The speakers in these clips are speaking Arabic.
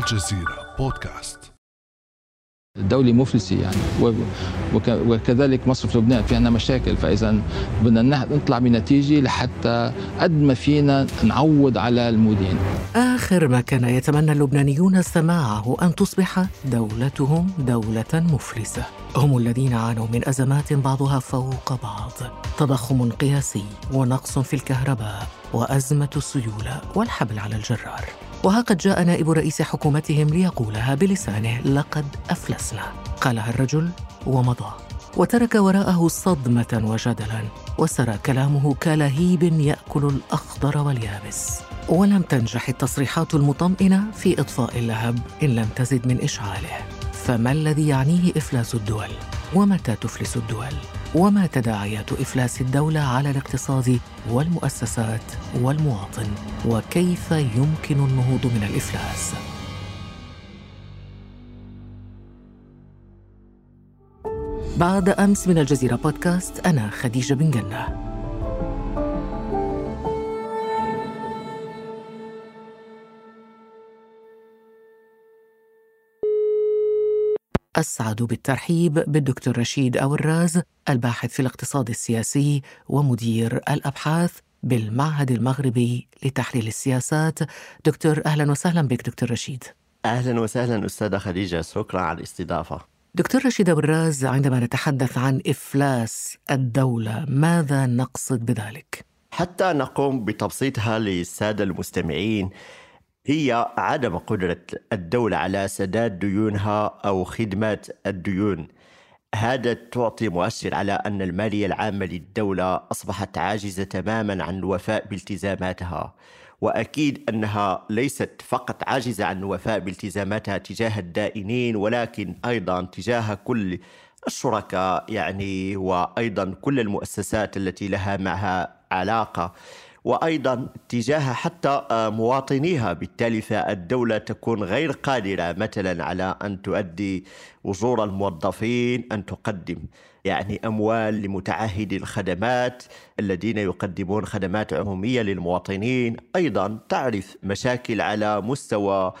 الجزيرة بودكاست. الدولة مفلسة يعني. وكذلك مصرف لبنان في عنا مشاكل فإذا بدنا نطلع بنتيجة لحتى قد ما فينا نعوض على المودين. آخر ما كان يتمنى اللبنانيون سماعه أن تصبح دولتهم دولة مفلسة. هم الذين عانوا من أزمات بعضها فوق بعض. تضخم قياسي ونقص في الكهرباء وأزمة السيولة والحبل على الجرار. وها قد جاء نائب رئيس حكومتهم ليقولها بلسانه لقد أفلسنا. قالها الرجل ومضى. وترك وراءه صدمة وجدلا وسرى كلامه كلهيب يأكل الأخضر واليابس. ولم تنجح التصريحات المطمئنة في إطفاء اللهب إن لم تزد من إشعاله. فما الذي يعنيه إفلاس الدول؟ ومتى تفلس الدول؟ وما تداعيات إفلاس الدولة على الاقتصاد والمؤسسات والمواطن وكيف يمكن النهوض من الإفلاس؟ بعد أمس من الجزيرة بودكاست أنا خديجة بن جنة. أسعد بالترحيب بالدكتور رشيد أوراز الباحث في الاقتصاد السياسي ومدير الأبحاث بالمعهد المغربي لتحليل السياسات. دكتور أهلا وسهلا بك دكتور رشيد. أهلا وسهلا أستاذة خديجة شكرا على الاستضافة. دكتور رشيد أوراز عندما نتحدث عن إفلاس الدولة ماذا نقصد بذلك؟ حتى نقوم بتبسيطها للسادة المستمعين هي عدم قدرة الدولة على سداد ديونها أو خدمات الديون. هذا تعطي مؤشر على أن المالية العامة للدولة أصبحت عاجزة تماما عن الوفاء بالتزاماتها وأكيد أنها ليست فقط عاجزة عن الوفاء بالتزاماتها تجاه الدائنين ولكن أيضا تجاه كل الشركاء يعني وأيضا كل المؤسسات التي لها معها علاقة. وأيضا تجاه حتى آه، مواطنيها. بالتالي فالدولة تكون غير قادرة مثلا على أن تؤدي اجور الموظفين أن تقدم يعني أموال لمتعهدي الخدمات الذين يقدمون خدمات عمومية للمواطنين. أيضا تعرف مشاكل على مستوى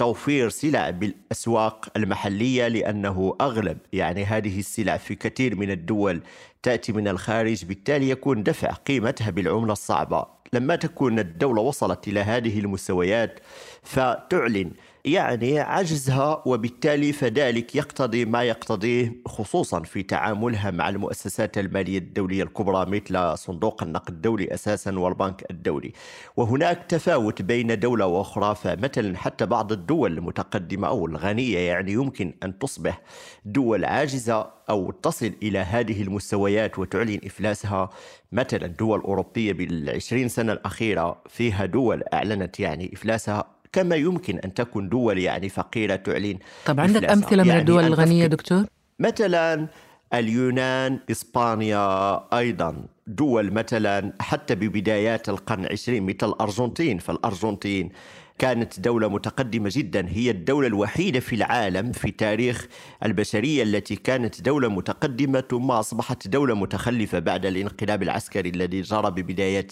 توفير سلع بالأسواق المحلية لأنه أغلب يعني هذه السلع في كثير من الدول تأتي من الخارج بالتالي يكون دفع قيمتها بالعملة الصعبة. لما تكون الدولة وصلت إلى هذه المستويات فتعلن يعني عجزها وبالتالي فذلك يقتضي ما يقتضيه خصوصا في تعاملها مع المؤسسات المالية الدولية الكبرى مثل صندوق النقد الدولي أساسا والبنك الدولي. وهناك تفاوت بين دولة وأخرى فمثلا حتى بعض الدول المتقدمة أو الغنية يعني يمكن أن تصبح دول عاجزة أو تصل إلى هذه المستويات وتعلن إفلاسها. مثلا دول أوروبية بالعشرين سنة الأخيرة فيها دول أعلنت يعني إفلاسها كما يمكن أن تكون دول يعني فقيرة تعلن طب عندك أمثلة يعني من الدول الغنية دكتور؟ مثلا اليونان إسبانيا أيضا. دول مثلا حتى ببدايات القرن العشرين مثل الأرجنتين. فالأرجنتين كانت دولة متقدمة جدا. هي الدولة الوحيدة في العالم في تاريخ البشرية التي كانت دولة متقدمة ثم أصبحت دولة متخلفة بعد الانقلاب العسكري الذي جرى ببداية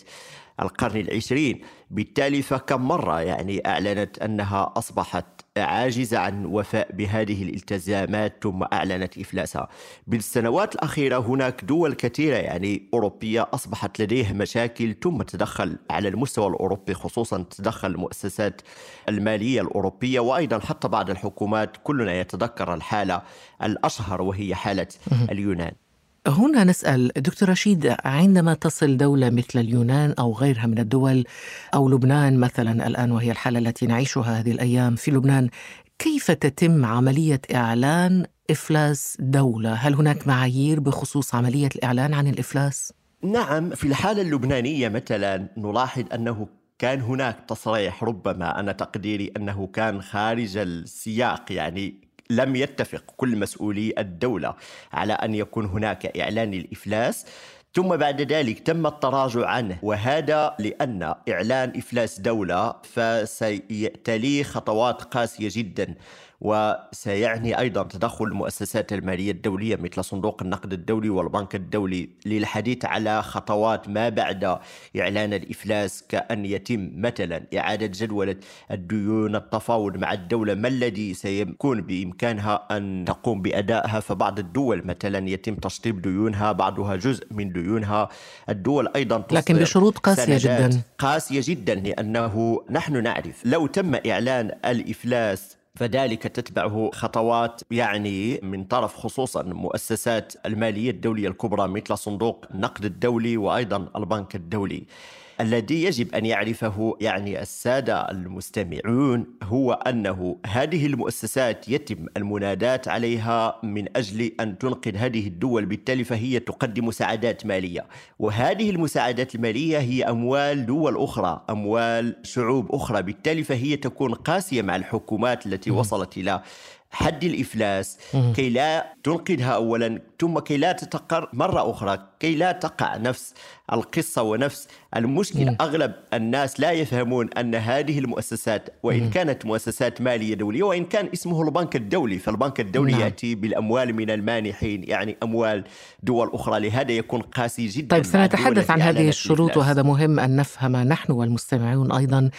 القرن العشرين. بالتالي فكم مرة يعني أعلنت أنها أصبحت عاجزة عن وفاء بهذه الالتزامات ثم أعلنت إفلاسها؟ بالسنوات الأخيرة هناك دول كثيرة يعني أوروبية أصبحت لديها مشاكل ثم تدخل على المستوى الأوروبي خصوصا تدخل المؤسسات المالية الأوروبية وأيضا حتى بعض الحكومات كلنا يتذكر الحالة الأشهر وهي حالة اليونان. هنا نسأل دكتور رشيد عندما تصل دولة مثل اليونان أو غيرها من الدول أو لبنان مثلا الآن وهي الحالة التي نعيشها هذه الأيام في لبنان كيف تتم عملية إعلان إفلاس دولة؟ هل هناك معايير بخصوص عملية الإعلان عن الإفلاس؟ نعم في الحالة اللبنانية مثلا نلاحظ أنه كان هناك تصريح ربما أنا تقديري أنه كان خارج السياق يعني لم يتفق كل مسؤولي الدولة على أن يكون هناك إعلان الإفلاس. ثم بعد ذلك تم التراجع عنه وهذا لأن إعلان إفلاس دولة فستليه خطوات قاسية جدا. وسيعني أيضا تدخل المؤسسات المالية الدولية مثل صندوق النقد الدولي والبنك الدولي للحديث على خطوات ما بعد إعلان الإفلاس كأن يتم مثلا إعادة جدولة الديون التفاوض مع الدولة. ما الذي سيكون بإمكانها أن تقوم بأدائها؟ فبعض الدول مثلا يتم تشطيب ديونها بعضها جزء من ديونها. الدول أيضا لكن بشروط قاسية جدا. قاسية جدا لأنه نحن نعرف لو تم إعلان الإفلاس فذلك تتبعه خطوات يعني من طرف خصوصا مؤسسات المالية الدولية الكبرى مثل صندوق النقد الدولي وأيضا البنك الدولي. الذي يجب أن يعرفه يعني السادة المستمعون هو أنه هذه المؤسسات يتم المنادات عليها من أجل أن تنقذ هذه الدول بالتالي فهي تقدم مساعدات مالية. وهذه المساعدات المالية هي أموال دول أخرى أموال شعوب أخرى بالتالي فهي تكون قاسية مع الحكومات التي وصلت إلى حد الإفلاس. كي لا تنقذها اولا ثم كي لا تتكرر مرة أخرى. كي لا تقع نفس القصة ونفس المشكلة. أغلب الناس لا يفهمون أن هذه المؤسسات وإن كانت مؤسسات مالية دولية وإن كان اسمه البنك الدولي فالبنك الدولي نعم. يأتي بالأموال من المانحين يعني أموال دول أخرى. لهذا يكون قاسي جدا طيب سنتحدث عن هذه الشروط وهذا مهم أن نفهم نحن والمستمعون أيضا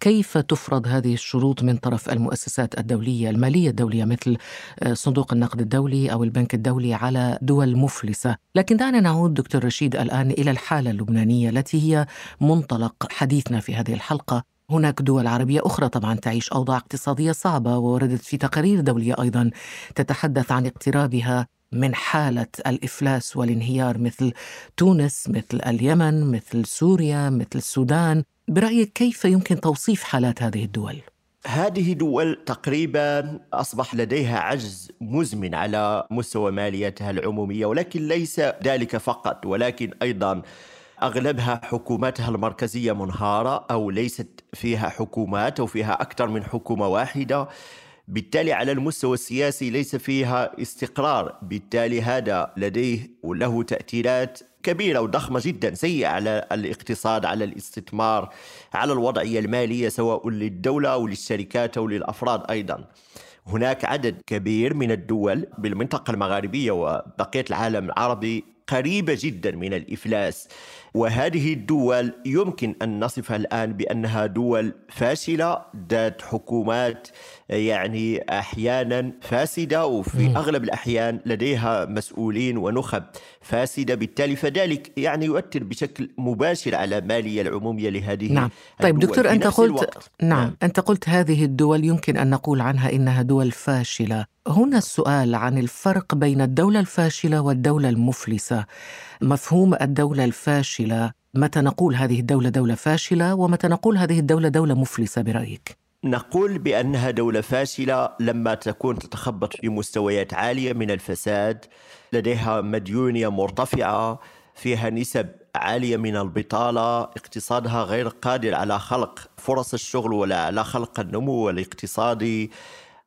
كيف تفرض هذه الشروط من طرف المؤسسات الدولية المالية الدولية مثل آه، صندوق النقد الدولي أو البنك الدولي على دول مفلسة. لكن دعنا نعود دكتور رشيد الآن إلى الحالة اللبنانية التي هي منطلق حديثنا في هذه الحلقة هناك دول عربية أخرى طبعا تعيش أوضاع اقتصادية صعبة ووردت في تقارير دولية أيضا تتحدث عن اقترابها من حالة الإفلاس والانهيار مثل تونس مثل اليمن مثل سوريا مثل السودان برأيك كيف يمكن توصيف حالات هذه الدول؟ هذه دول تقريبا أصبح لديها عجز مزمن على مستوى ماليتها العمومية ولكن ليس ذلك فقط ولكن أيضا أغلبها حكوماتها المركزية منهارة أو ليست فيها حكومات أو فيها أكثر من حكومة واحدة. بالتالي على المستوى السياسي ليس فيها استقرار. بالتالي هذا لديه وله تأثيرات كبيرة وضخمة جدا سيئة على الاقتصاد على الاستثمار على الوضعية المالية سواء للدولة أو للشركات أو للأفراد أيضا. هناك عدد كبير من الدول بالمنطقة المغاربية وبقية العالم العربي قريبة جدا من الإفلاس. وهذه الدول يمكن أن نصفها الآن بأنها دول فاشلة ذات حكومات يعني أحيانا فاسدة وفي أغلب الأحيان لديها مسؤولين ونخب فاسدة. بالتالي فذلك يعني يؤثر بشكل مباشر على المالية العمومية لهذه نعم. طيب دكتور أنت قلت نعم. نعم. أنت قلت هذه الدول يمكن أن نقول عنها إنها دول فاشلة. هنا السؤال عن الفرق بين الدولة الفاشلة والدولة المفلسة. مفهوم الدولة الفاشلة. متى نقول هذه الدولة دولة فاشلة؟ ومتى نقول هذه الدولة دولة مفلسة برأيك؟ نقول بأنها دولة فاشلة لما تكون تتخبط في مستويات عالية من الفساد لديها مديونية مرتفعة فيها نسب عالية من البطالة اقتصادها غير قادر على خلق فرص الشغل ولا على خلق النمو الاقتصادي.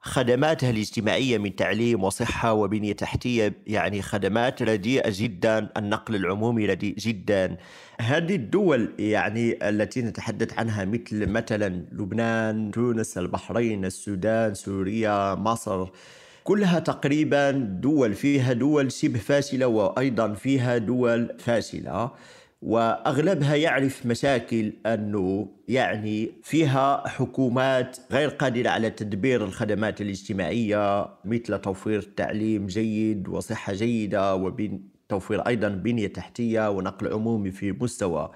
خدماتها الاجتماعية من تعليم وصحة وبنية تحتية يعني خدمات رديئة جدا النقل العمومي رديء جدا. هذه الدول يعني التي نتحدث عنها مثل مثلا لبنان تونس البحرين السودان سوريا مصر كلها تقريبا دول فيها دول شبه فاشلة وأيضا فيها دول فاشلة. وأغلبها يعرف مشاكل أنه يعني فيها حكومات غير قادرة على تدبير الخدمات الاجتماعية مثل توفير تعليم جيد وصحة جيدة وتوفير أيضا بنية تحتية ونقل عمومي في مستوى.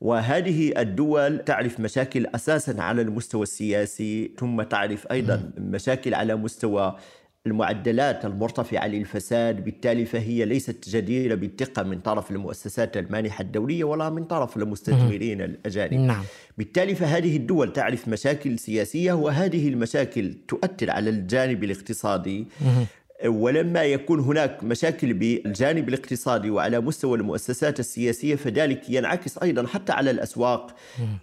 وهذه الدول تعرف مشاكل أساسا على المستوى السياسي ثم تعرف أيضا مشاكل على مستوى المعدلات المرتفعة للفساد بالتالي فهي ليست جديرة بالثقة من طرف المؤسسات المانحة الدولية ولا من طرف المستثمرين الأجانب. نعم. بالتالي فهذه الدول تعرف مشاكل سياسية وهذه المشاكل تؤثر على الجانب الاقتصادي. ولما يكون هناك مشاكل بالجانب الاقتصادي وعلى مستوى المؤسسات السياسية فذلك ينعكس أيضا حتى على الأسواق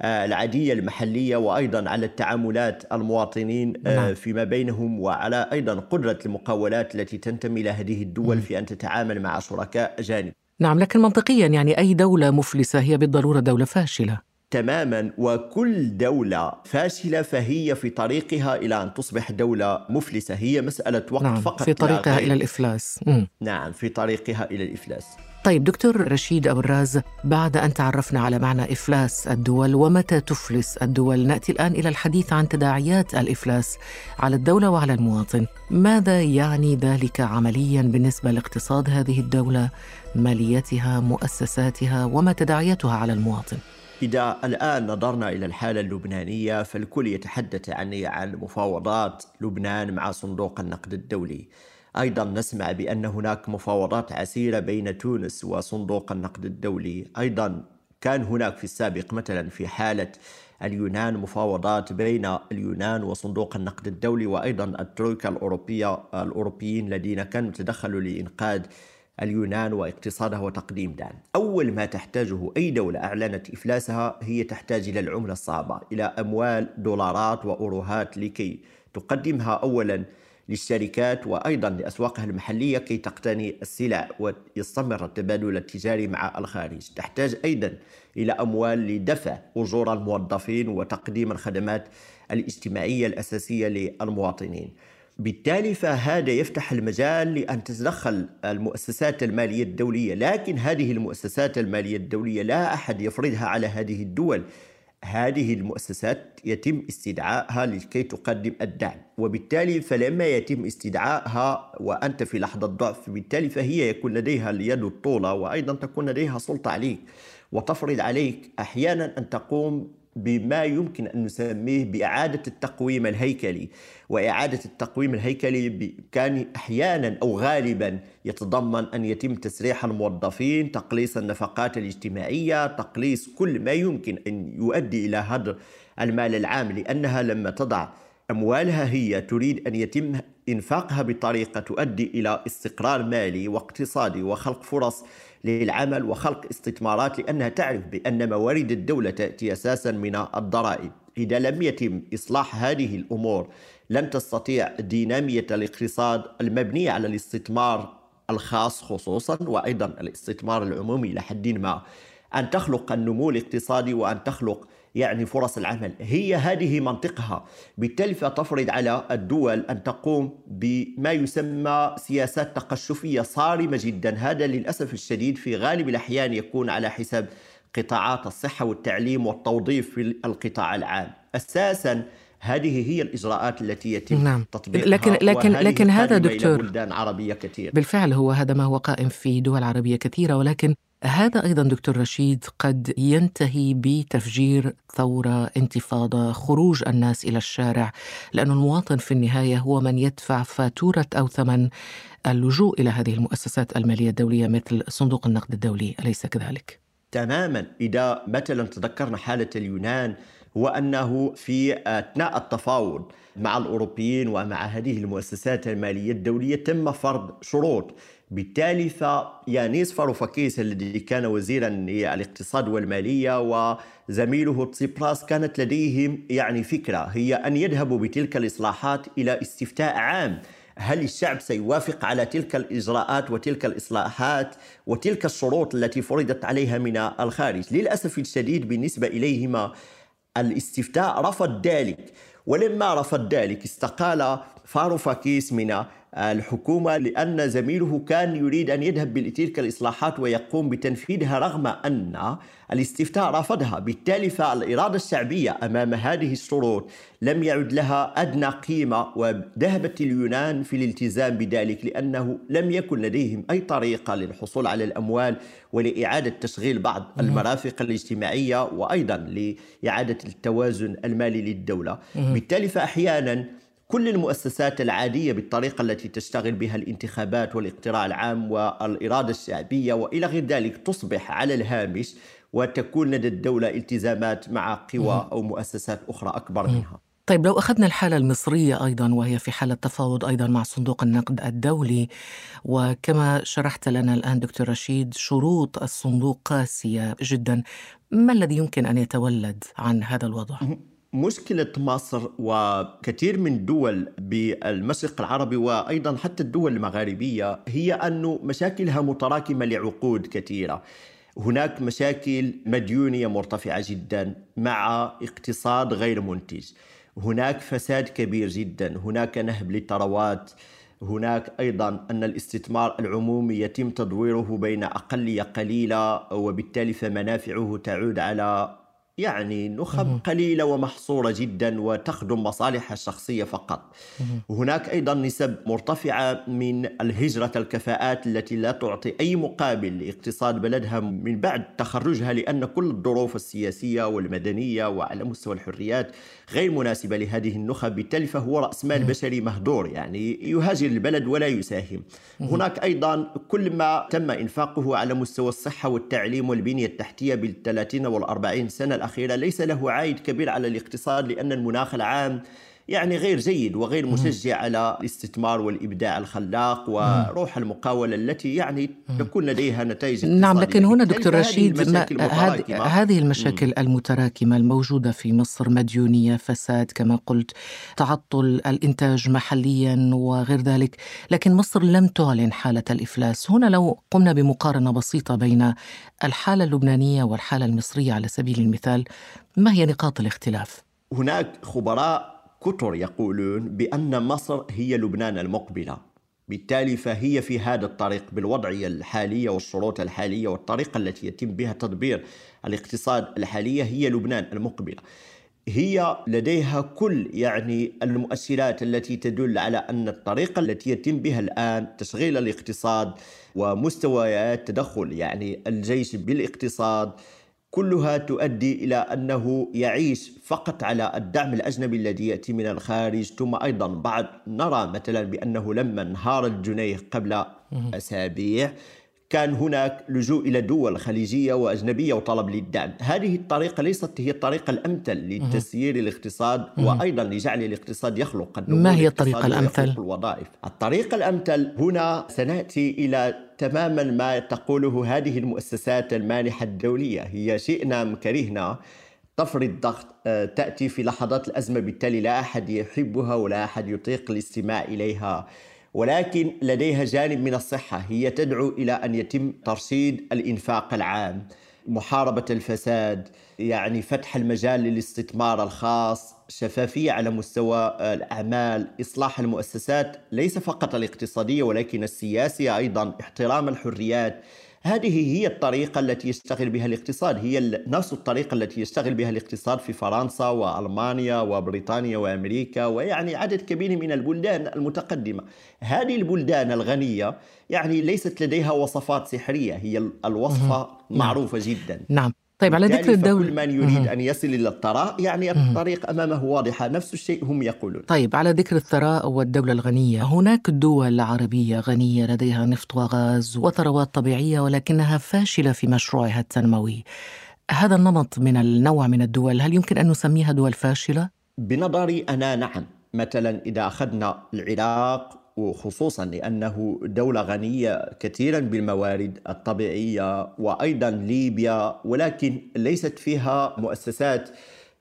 آه، العادية المحلية وأيضا على التعاملات المواطنين آه، نعم. فيما بينهم وعلى أيضا قدرة المقاولات التي تنتمي لهذه الدول في أن تتعامل مع شركاء أجانب نعم لكن منطقيا يعني أي دولة مفلسة هي بالضرورة دولة فاشلة. تماما وكل دولة فاشلة فهي في طريقها إلى أن تصبح دولة مفلسة. هي مسألة وقت نعم فقط في طريقها. إلى الإفلاس. نعم في طريقها إلى الإفلاس. طيب دكتور رشيد أوراز بعد أن تعرفنا على معنى إفلاس الدول ومتى تفلس الدول نأتي الآن إلى الحديث عن تداعيات الإفلاس على الدولة وعلى المواطن. ماذا يعني ذلك عمليا بالنسبة لاقتصاد هذه الدولة ماليتها مؤسساتها وما تداعياتها على المواطن؟ إذا الآن نظرنا إلى الحالة اللبنانية فالكل يتحدث عن عن مفاوضات لبنان مع صندوق النقد الدولي. أيضا نسمع بأن هناك مفاوضات عسيرة بين تونس وصندوق النقد الدولي. أيضا كان هناك في السابق مثلا في حالة اليونان مفاوضات بين اليونان وصندوق النقد الدولي وأيضا الترويكا الأوروبية الأوروبيين الذين كانوا يتدخلوا لإنقاذ اليونان واقتصادها وتقديم دعم أول ما تحتاجه أي دولة أعلنت إفلاسها هي تحتاج إلى العملة الصعبة إلى أموال دولارات وأوروهات لكي تقدمها أولا للشركات وأيضا لأسواقها المحلية كي تقتني السلع ويستمر التبادل التجاري مع الخارج. تحتاج أيضا إلى أموال لدفع أجور الموظفين وتقديم الخدمات الاجتماعية الأساسية للمواطنين. بالتالي فهذا يفتح المجال لأن تتدخل المؤسسات المالية الدولية. لكن هذه المؤسسات المالية الدولية لا أحد يفرضها على هذه الدول. هذه المؤسسات يتم استدعائها لكي تقدم الدعم. وبالتالي فلما يتم استدعائها وأنت في لحظة ضعف بالتالي فهي يكون لديها اليد الطولة وأيضا تكون لديها سلطة عليك. وتفرض عليك أحيانا أن تقوم بما يمكن أن نسميه بإعادة التقويم الهيكلي. وإعادة التقويم الهيكلي كان أحيانا أو غالبا يتضمن أن يتم تسريح الموظفين تقليص النفقات الاجتماعية تقليص كل ما يمكن أن يؤدي إلى هدر المال العام لأنها لما تضع أموالها هي تريد أن يتم إنفاقها بطريقة تؤدي إلى استقرار مالي واقتصادي وخلق فرص للعمل وخلق استثمارات لأنها تعرف بأن موارد الدولة تأتي أساسا من الضرائب. إذا لم يتم إصلاح هذه الأمور لن تستطيع دينامية الاقتصاد المبنية على الاستثمار الخاص خصوصا وأيضا الاستثمار العمومي. لحد ما أن تخلق النمو الاقتصادي وأن تخلق يعني فرص العمل. هي هذه منطقها. بالتالي فتفرض على الدول أن تقوم بما يسمى سياسات تقشفية صارمة جدا. هذا للأسف الشديد في غالب الأحيان يكون على حساب قطاعات الصحة والتعليم والتوظيف في القطاع العام. أساسا هذه هي الإجراءات التي يتم نعم. تطبيقها لكن لكن لكن هذا دكتور بلدان عربية كثير. بالفعل هو هذا ما هو قائم في دول عربية كثيرة ولكن هذا أيضا دكتور رشيد قد ينتهي بتفجير ثورة انتفاضة خروج الناس إلى الشارع لأن المواطن في النهاية هو من يدفع فاتورة أو ثمن اللجوء إلى هذه المؤسسات المالية الدولية مثل صندوق النقد الدولي أليس كذلك؟ تماما. إذا مثلا تذكرنا حالة اليونان هو أنه في أثناء التفاوض مع الأوروبيين ومع هذه المؤسسات المالية الدولية تم فرض شروط. بالتالي فيانيس فاروفاكيس الذي كان وزيرا للاقتصاد والمالية وزميله تسيبراس كانت لديهم يعني فكرة هي أن يذهبوا بتلك الإصلاحات إلى استفتاء عام. هل الشعب سيوافق على تلك الإجراءات وتلك الإصلاحات وتلك الشروط التي فرضت عليها من الخارج؟ للأسف الشديد بالنسبة إليهما الاستفتاء رفض ذلك. ولما رفض ذلك استقال فاروفاكيس من الحكومة لأن زميله كان يريد أن يذهب بتلك الإصلاحات ويقوم بتنفيذها رغم أن الاستفتاء رفضها. بالتالي فالإرادة الشعبية أمام هذه الشروط لم يعد لها أدنى قيمة وذهبت اليونان في الالتزام بذلك لأنه لم يكن لديهم أي طريقة للحصول على الأموال ولإعادة تشغيل بعض المرافق الاجتماعية وأيضا لإعادة التوازن المالي للدولة. بالتالي فأحيانا كل المؤسسات العادية بالطريقة التي تشتغل بها الانتخابات والاقتراع العام والإرادة الشعبية وإلى غير ذلك تصبح على الهامش وتكون لدى الدولة التزامات مع قوى أو مؤسسات أخرى أكبر منها. طيب لو أخذنا الحالة المصرية أيضا وهي في حالة تفاوض أيضا مع صندوق النقد الدولي وكما شرحت لنا الآن دكتور رشيد شروط الصندوق قاسية جدا. ما الذي يمكن أن يتولد عن هذا الوضع؟ مشكلة مصر وكثير من دول بالمشرق العربي وأيضا حتى الدول المغاربية هي أن مشاكلها متراكمة لعقود كثيرة. هناك مشاكل مديونية مرتفعة جدا مع اقتصاد غير منتج. هناك فساد كبير جدا. هناك نهب للثروات. هناك أيضا أن الاستثمار العمومي يتم تدويره بين اقليه قليلة وبالتالي فمنافعه تعود على يعني نخب قليلة ومحصورة جدا وتخدم مصالحها الشخصية فقط. هناك أيضا نسب مرتفعة من الهجرة الكفاءات التي لا تعطي أي مقابل لاقتصاد بلدها من بعد تخرجها لأن كل الظروف السياسية والمدنية وعلى مستوى الحريات غير مناسبة لهذه النخب. بالتالي فهو رأس مال بشري مهدور يعني يهاجر البلد ولا يساهم. هناك أيضا كل ما تم إنفاقه على مستوى الصحة والتعليم والبنية التحتية بالثلاثين والأربعين سنة الأخيرة. ليس له عائد كبير على الاقتصاد لأن المناخ العام يعني غير جيد وغير مشجع على الاستثمار والإبداع الخلاق وروح المقاولة التي يعني تكون لديها نتائج نعم لكن هنا دكتور رشيد هذه المشاكل المتراكمة الموجودة في مصر مديونية فساد كما قلت تعطل الإنتاج محليا وغير ذلك. لكن مصر لم تعلن حالة الإفلاس. هنا لو قمنا بمقارنة بسيطة بين الحالة اللبنانية والحالة المصرية على سبيل المثال ما هي نقاط الاختلاف؟ هناك خبراء كثر يقولون بأن مصر هي لبنان المقبلة. بالتالي فهي في هذا الطريق بالوضعية الحالية والشروط الحالية والطريقة التي يتم بها تدبير الاقتصاد الحالية هي لبنان المقبلة. هي لديها كل يعني المؤشرات التي تدل على أن الطريقة التي يتم بها الآن تشغيل الاقتصاد ومستويات تدخل يعني الجيش بالاقتصاد كلها تؤدي إلى أنه يعيش فقط على الدعم الأجنبي الذي يأتي من الخارج. ثم أيضا بعد نرى مثلا بأنه لما انهار الجنيه قبل أسابيع كان هناك لجوء إلى دول خليجية وأجنبية وطلب للدعم، هذه الطريقة ليست هي الطريقة الأمثل لتسيير الاقتصاد وأيضا لجعل الاقتصاد يخلق ما هي الطريقة الأمثل؟ الوظائف، الطريقة الأمثل هنا سنأتي إلى تماما ما تقوله هذه المؤسسات المانحة الدولية، هي شئنا أم كرهنا تفرض ضغط آه، تأتي في لحظات الأزمة بالتالي لا أحد يحبها ولا أحد يطيق الاستماع إليها. ولكن لديها جانب من الصحة هي تدعو إلى أن يتم ترشيد الإنفاق العام محاربة الفساد يعني فتح المجال للاستثمار الخاص شفافية على مستوى الأعمال إصلاح المؤسسات ليس فقط الاقتصادية ولكن السياسية أيضا احترام الحريات. هذه هي الطريقة التي يشتغل بها الاقتصاد. هي نفس الطريقة التي يشتغل بها الاقتصاد في فرنسا وألمانيا وبريطانيا وأمريكا ويعني عدد كبير من البلدان المتقدمة. هذه البلدان الغنية يعني ليست لديها وصفات سحرية هي الوصفة معروفة جدا. نعم. طيب على ذكر الدولة. كل من يريد أن يصل إلى الثراء يعني الطريق أمامه واضحة نفس الشيء هم يقولون. طيب على ذكر الثراء والدولة الغنية هناك دول عربية غنية لديها نفط وغاز وثروات طبيعية ولكنها فاشلة في مشروعها التنموي. هذا النمط من النوع من الدول هل يمكن أن نسميها دول فاشلة؟ بنظري أنا نعم. مثلا إذا أخذنا العراق وخصوصا لأنه دولة غنية كثيرا بالموارد الطبيعية وأيضا ليبيا ولكن ليست فيها مؤسسات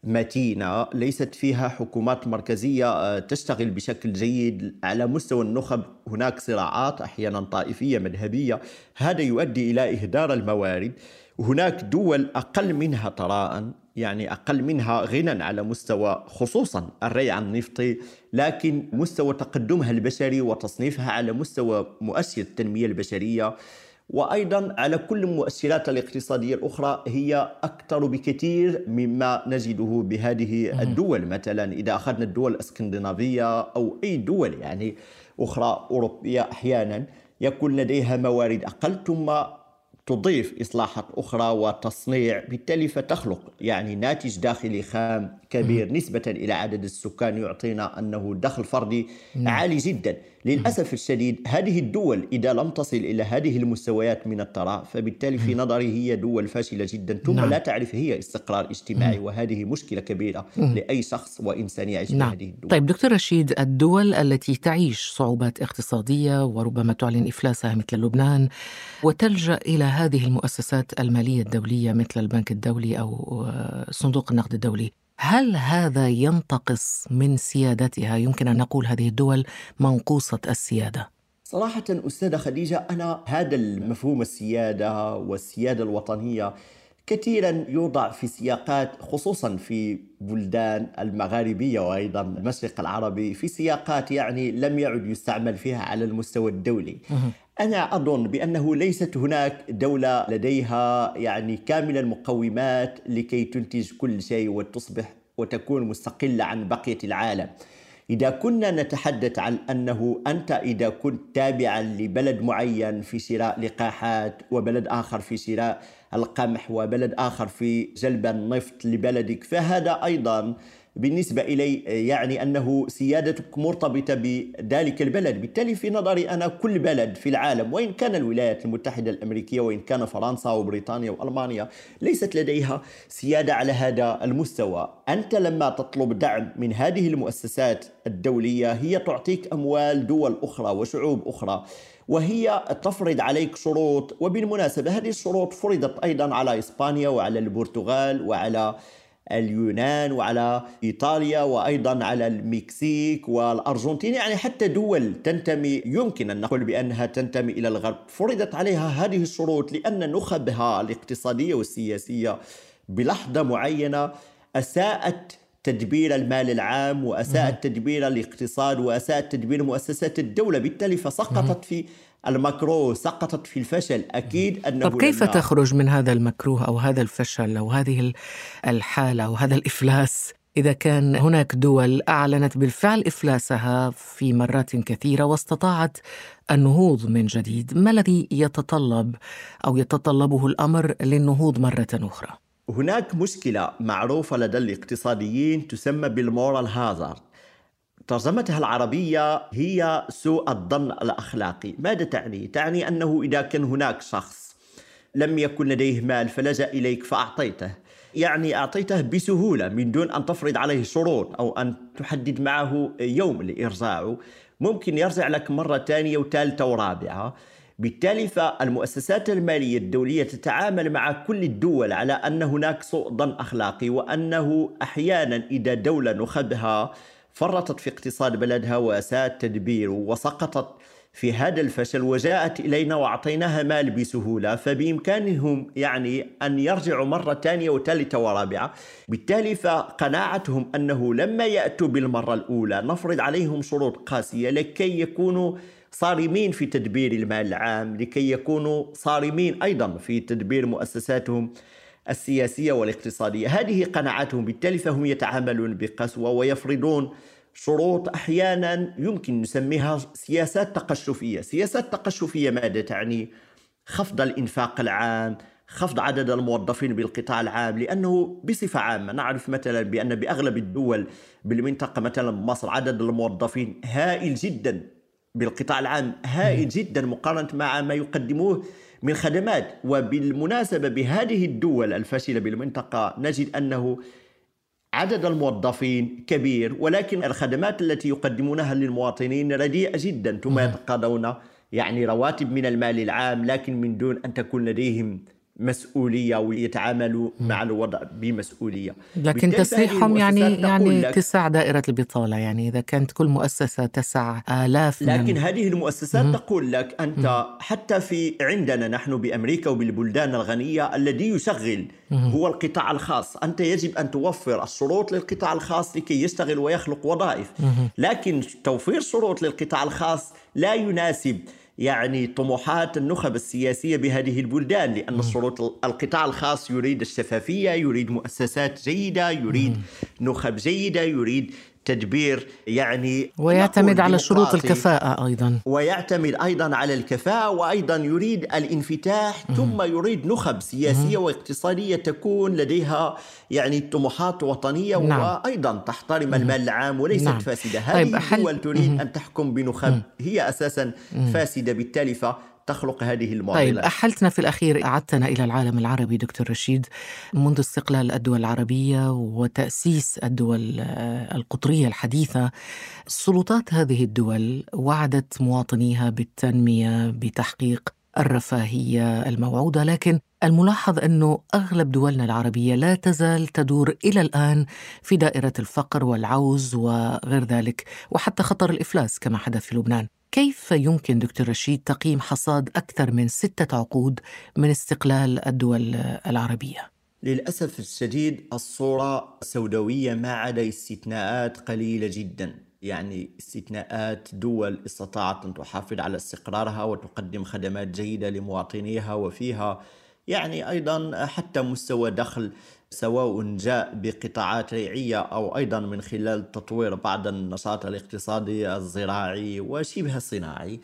متينة ليست فيها حكومات مركزية آه، تشتغل بشكل جيد على مستوى النخب. هناك صراعات أحيانا طائفية مذهبية. هذا يؤدي إلى إهدار الموارد. هناك دول أقل منها ثراء يعني أقل منها غنى على مستوى خصوصا الري النفطي لكن مستوى تقدمها البشري وتصنيفها على مستوى مؤشر التنمية البشرية. وأيضا على كل المؤشرات الاقتصادية الأخرى هي أكثر بكثير مما نجده بهذه الدول. مثلا إذا أخذنا الدول الإسكندنافية أو أي دول يعني أخرى أوروبية أحيانا يكون لديها موارد أقل ثم تضيف إصلاحات أخرى وتصنيع بالتالي فتخلق يعني ناتج داخلي خام كبير نسبة إلى عدد السكان يعطينا أنه دخل فردي عالي جدا. للأسف الشديد هذه الدول إذا لم تصل إلى هذه المستويات من الثراء فبالتالي في نظري هي دول فاشلة جدا. ثم نعم. لا تعرف هي استقرار اجتماعي وهذه مشكلة كبيرة لأي شخص وإنسان يعيش نعم. في هذه الدول. طيب دكتور رشيد الدول التي تعيش صعوبات اقتصادية وربما تعلن إفلاسها مثل لبنان وتلجأ إلى هذه المؤسسات المالية الدولية مثل البنك الدولي أو صندوق النقد الدولي هل هذا ينتقص من سيادتها؟ يمكن أن نقول هذه الدول منقوصة السيادة. صراحة أستاذة خديجة أنا هذا المفهوم السيادة والسيادة الوطنية كثيرا يوضع في سياقات خصوصا في بلدان المغاربية وأيضا المشرق العربي في سياقات يعني لم يعد يستعمل فيها على المستوى الدولي. أنا أظن بأنه ليست هناك دولة لديها يعني كامل المقومات لكي تنتج كل شيء وتصبح وتكون مستقلة عن بقية العالم. إذا كنا نتحدث عن أنه أنت إذا كنت تابعا لبلد معين في شراء لقاحات وبلد آخر في شراء القمح وبلد آخر في جلب النفط لبلدك فهذا أيضا بالنسبة إلي يعني أنه سيادتك مرتبطة بذلك البلد. بالتالي في نظري أنا كل بلد في العالم وإن كان الولايات المتحدة الأمريكية وإن كان فرنسا وبريطانيا وألمانيا ليست لديها سيادة على هذا المستوى. أنت لما تطلب دعم من هذه المؤسسات الدولية هي تعطيك أموال دول أخرى وشعوب أخرى وهي تفرض عليك شروط. وبالمناسبة هذه الشروط فرضت أيضا على إسبانيا وعلى البرتغال وعلى اليونان وعلى إيطاليا وأيضا على المكسيك والأرجنتين. يعني حتى دول تنتمي يمكن أن نقول بأنها تنتمي إلى الغرب. فرضت عليها هذه الشروط لأن نخبها الاقتصادية والسياسية بلحظة معينة أساءت تدبير المال العام وأساءت تدبير الاقتصاد وأساءت تدبير مؤسسات الدولة. بالتالي فسقطت في المكروه سقطت في الفشل أكيد أنه طب كيف لما... تخرج من هذا المكروه أو هذا الفشل أو هذه الحالة أو هذا الإفلاس؟ إذا كان هناك دول أعلنت بالفعل إفلاسها في مرات كثيرة واستطاعت النهوض من جديد ما الذي يتطلب أو يتطلبه الأمر للنهوض مرة أخرى؟ هناك مشكلة معروفة لدى الاقتصاديين تسمى بالمورال هازارد. ترجمتها العربية هي سوء الظن الأخلاقي. ماذا تعني؟ تعني أنه إذا كان هناك شخص لم يكن لديه مال فلجأ إليك فأعطيته. يعني أعطيته بسهولة من دون أن تفرض عليه شروط أو أن تحدد معه يوم لإرجاعه. ممكن يرجع لك مرة ثانية وثالثة ورابعة. بالتالي فالمؤسسات المالية الدولية تتعامل مع كل الدول على أن هناك سوء ظن أخلاقي وأنه أحيانا إذا دولة نخبها فرطت في اقتصاد بلدها وأساءت تدبيره وسقطت في هذا الفشل وجاءت إلينا وأعطيناها مال بسهولة فبإمكانهم يعني أن يرجعوا مرة ثانية وثالثة ورابعة. بالتالي فقناعتهم أنه لما يأتوا بالمرة الأولى نفرض عليهم شروط قاسية لكي يكونوا صارمين في تدبير المال العام لكي يكونوا صارمين أيضا في تدبير مؤسساتهم. السياسية والاقتصادية. هذه قناعاتهم بالتالي فهم يتعاملون بقسوة ويفرضون شروط أحيانا يمكن نسميها سياسات تقشفية. سياسات تقشفية ماذا تعني؟ خفض الإنفاق العام خفض عدد الموظفين بالقطاع العام لأنه بصفة عامة نعرف مثلا بأن بأغلب الدول بالمنطقة مثلا مصر عدد الموظفين هائل جدا بالقطاع العام هائل جدا مقارنة مع ما يقدموه من خدمات وبالمناسبة بهذه الدول الفاشلة بالمنطقة نجد أنه عدد الموظفين كبير ولكن الخدمات التي يقدمونها للمواطنين رديئة جدا ثم يتقاضون يعني رواتب من المال العام لكن من دون أن تكون لديهم مسؤولية ويتعاملوا مع الوضع بمسؤولية لكن تسريحهم يعني يعني تسع دائرة البطالة يعني إذا كانت كل مؤسسة تسع آلاف لكن من... هذه المؤسسات مم. تقول لك أنت مم. حتى في عندنا نحن بأمريكا وبالبلدان الغنية الذي يشغل مم. هو القطاع الخاص أنت يجب أن توفر الشروط للقطاع الخاص لكي يشتغل ويخلق وظائف لكن توفير شروط للقطاع الخاص لا يناسب يعني طموحات النخب السياسية بهذه البلدان لأن الشروط القطاع الخاص يريد الشفافية يريد مؤسسات جيدة يريد نخب جيدة يريد تدبير يعني ويعتمد على شروط الكفاءة أيضا. ويعتمد أيضا على الكفاءة وأيضا يريد الانفتاح ثم يريد نخب سياسية واقتصادية تكون لديها يعني طموحات وطنية نعم. وأيضا تحترم المال العام وليست نعم. فاسدة. هذه طيب الدول تريد أن تحكم بنخب؟ هي أساسا فاسدة بالتالي تخلق هذه المعضلات. طيب أحلتنا في الأخير أعدتنا إلى العالم العربي دكتور رشيد. منذ استقلال الدول العربية وتأسيس الدول آه، القطرية الحديثة سلطات هذه الدول وعدت مواطنيها بالتنمية بتحقيق الرفاهية الموعودة لكن الملاحظ أنه أغلب دولنا العربية لا تزال تدور إلى الآن في دائرة الفقر والعوز وغير ذلك وحتى خطر الإفلاس كما حدث في لبنان. كيف يمكن دكتور رشيد تقييم حصاد أكثر من ستة عقود من استقلال الدول العربية؟ للأسف الشديد الصورة سوداوية ما عدا استثناءات قليلة جدا يعني استثناءات دول استطاعت أن تحافظ على استقرارها وتقدم خدمات جيدة لمواطنيها وفيها يعني أيضا حتى مستوى دخل سواء جاء بقطاعات ريعية أو أيضا من خلال تطوير بعض النشاط الاقتصادي الزراعي وشبه الصناعي.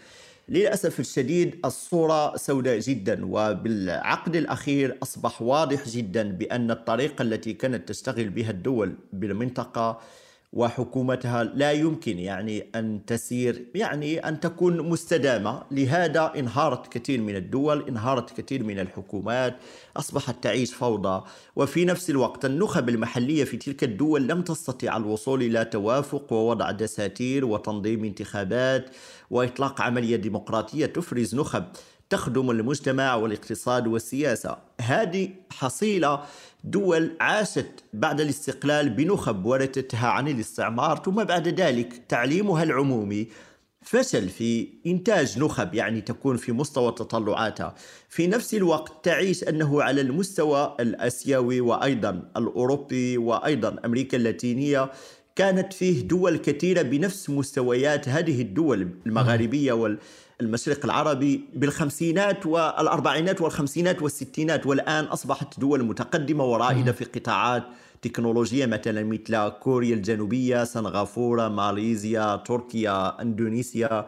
للأسف الشديد الصورة سوداء جدا وبالعقد الأخير أصبح واضح جدا بأن الطريقة التي كانت تشتغل بها الدول بالمنطقة وحكومتها لا يمكن يعني أن تسير يعني أن تكون مستدامة، لهذا انهارت كثير من الدول، انهارت كثير من الحكومات، أصبحت تعيش فوضى، وفي نفس الوقت النخب المحلية في تلك الدول لم تستطع الوصول إلى توافق ووضع دساتير وتنظيم انتخابات وإطلاق عملية ديمقراطية تفرز نخب تخدم المجتمع والاقتصاد والسياسة، هذه حصيلة دول عاشت بعد الاستقلال بنخب ورثتها عن الاستعمار ثم بعد ذلك تعليمها العمومي فشل في إنتاج نخب يعني تكون في مستوى تطلعاتها. في نفس الوقت تعيش أنه على المستوى الأسيوي وأيضا الأوروبي وأيضا أمريكا اللاتينية كانت فيه دول كثيرة بنفس مستويات هذه الدول المغاربية وال المشرق العربي بالخمسينات والأربعينات والخمسينات والستينات والآن أصبحت دول متقدمة ورائدة في قطاعات تكنولوجية مثلا مثل كوريا الجنوبية سنغافورة ماليزيا تركيا أندونيسيا.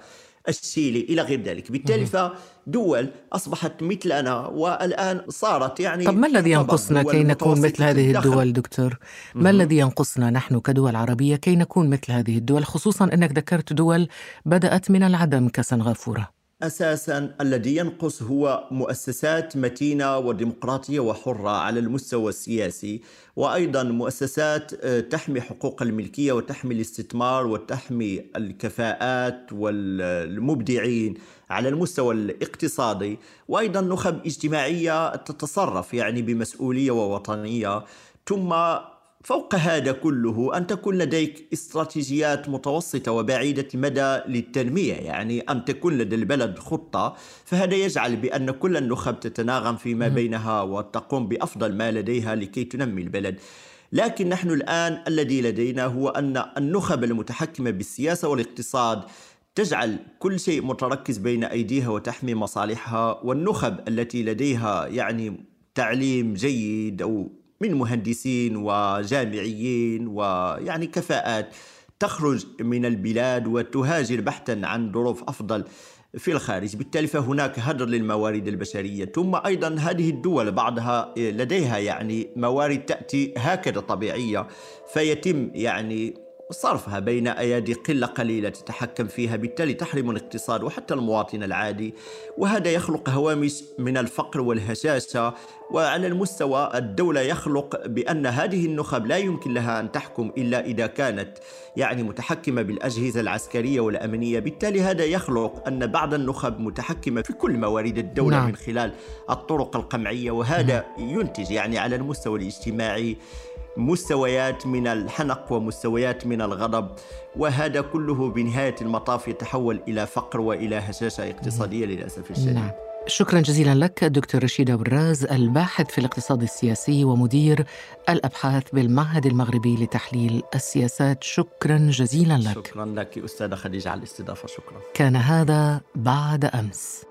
الشيلي إلى غير ذلك. بالتالي فدول أصبحت مثلنا والآن صارت يعني طب ما الذي ينقصنا كي نكون مثل هذه الدول دكتور؟ ما الذي ينقصنا نحن كدول عربية كي نكون مثل هذه الدول خصوصا أنك ذكرت دول بدأت من العدم كسنغافورة؟ أساسا الذي ينقص هو مؤسسات متينة وديمقراطية وحرة على المستوى السياسي وأيضا مؤسسات آه، تحمي حقوق الملكية وتحمي الاستثمار وتحمي الكفاءات والمبدعين على المستوى الاقتصادي. وأيضا نخب اجتماعية تتصرف يعني بمسؤولية ووطنية. ثم فوق هذا كله أن تكون لديك استراتيجيات متوسطة وبعيدة المدى للتنمية يعني أن تكون لدى البلد خطة فهذا يجعل بأن كل النخب تتناغم فيما بينها وتقوم بأفضل ما لديها لكي تنمي البلد. لكن نحن الآن الذي لدينا هو أن النخب المتحكمة بالسياسة والاقتصاد تجعل كل شيء متركز بين أيديها وتحمي مصالحها والنخب التي لديها يعني تعليم جيد أو من مهندسين وجامعيين ويعني كفاءات تخرج من البلاد وتهاجر بحثا عن ظروف أفضل في الخارج. بالتالي فهناك هدر للموارد البشرية. ثم أيضا هذه الدول بعضها لديها يعني موارد تأتي هكذا طبيعية فيتم يعني صرفها بين أيادي قلة قليلة تتحكم فيها بالتالي تحرم الاقتصاد وحتى المواطن العادي. وهذا يخلق هوامش من الفقر والهشاشة وعلى المستوى الدولة يخلق بأن هذه النخب لا يمكن لها أن تحكم إلا إذا كانت يعني متحكمة بالأجهزة العسكرية والأمنية. بالتالي هذا يخلق أن بعض النخب متحكمة في كل موارد الدولة نعم. من خلال الطرق القمعية. وهذا ينتج يعني على المستوى الاجتماعي مستويات من الحنق ومستويات من الغضب وهذا كله بنهاية المطاف يتحول إلى فقر وإلى هشاشة اقتصادية للأسف الشديد. نعم. شكرا جزيلا لك دكتور رشيد أبو الراز الباحث في الاقتصاد السياسي ومدير الأبحاث بالمعهد المغربي لتحليل السياسات. شكرا جزيلا لك. شكرا لك أستاذة خديجة على الاستضافة شكرا. كان هذا بعد أمس.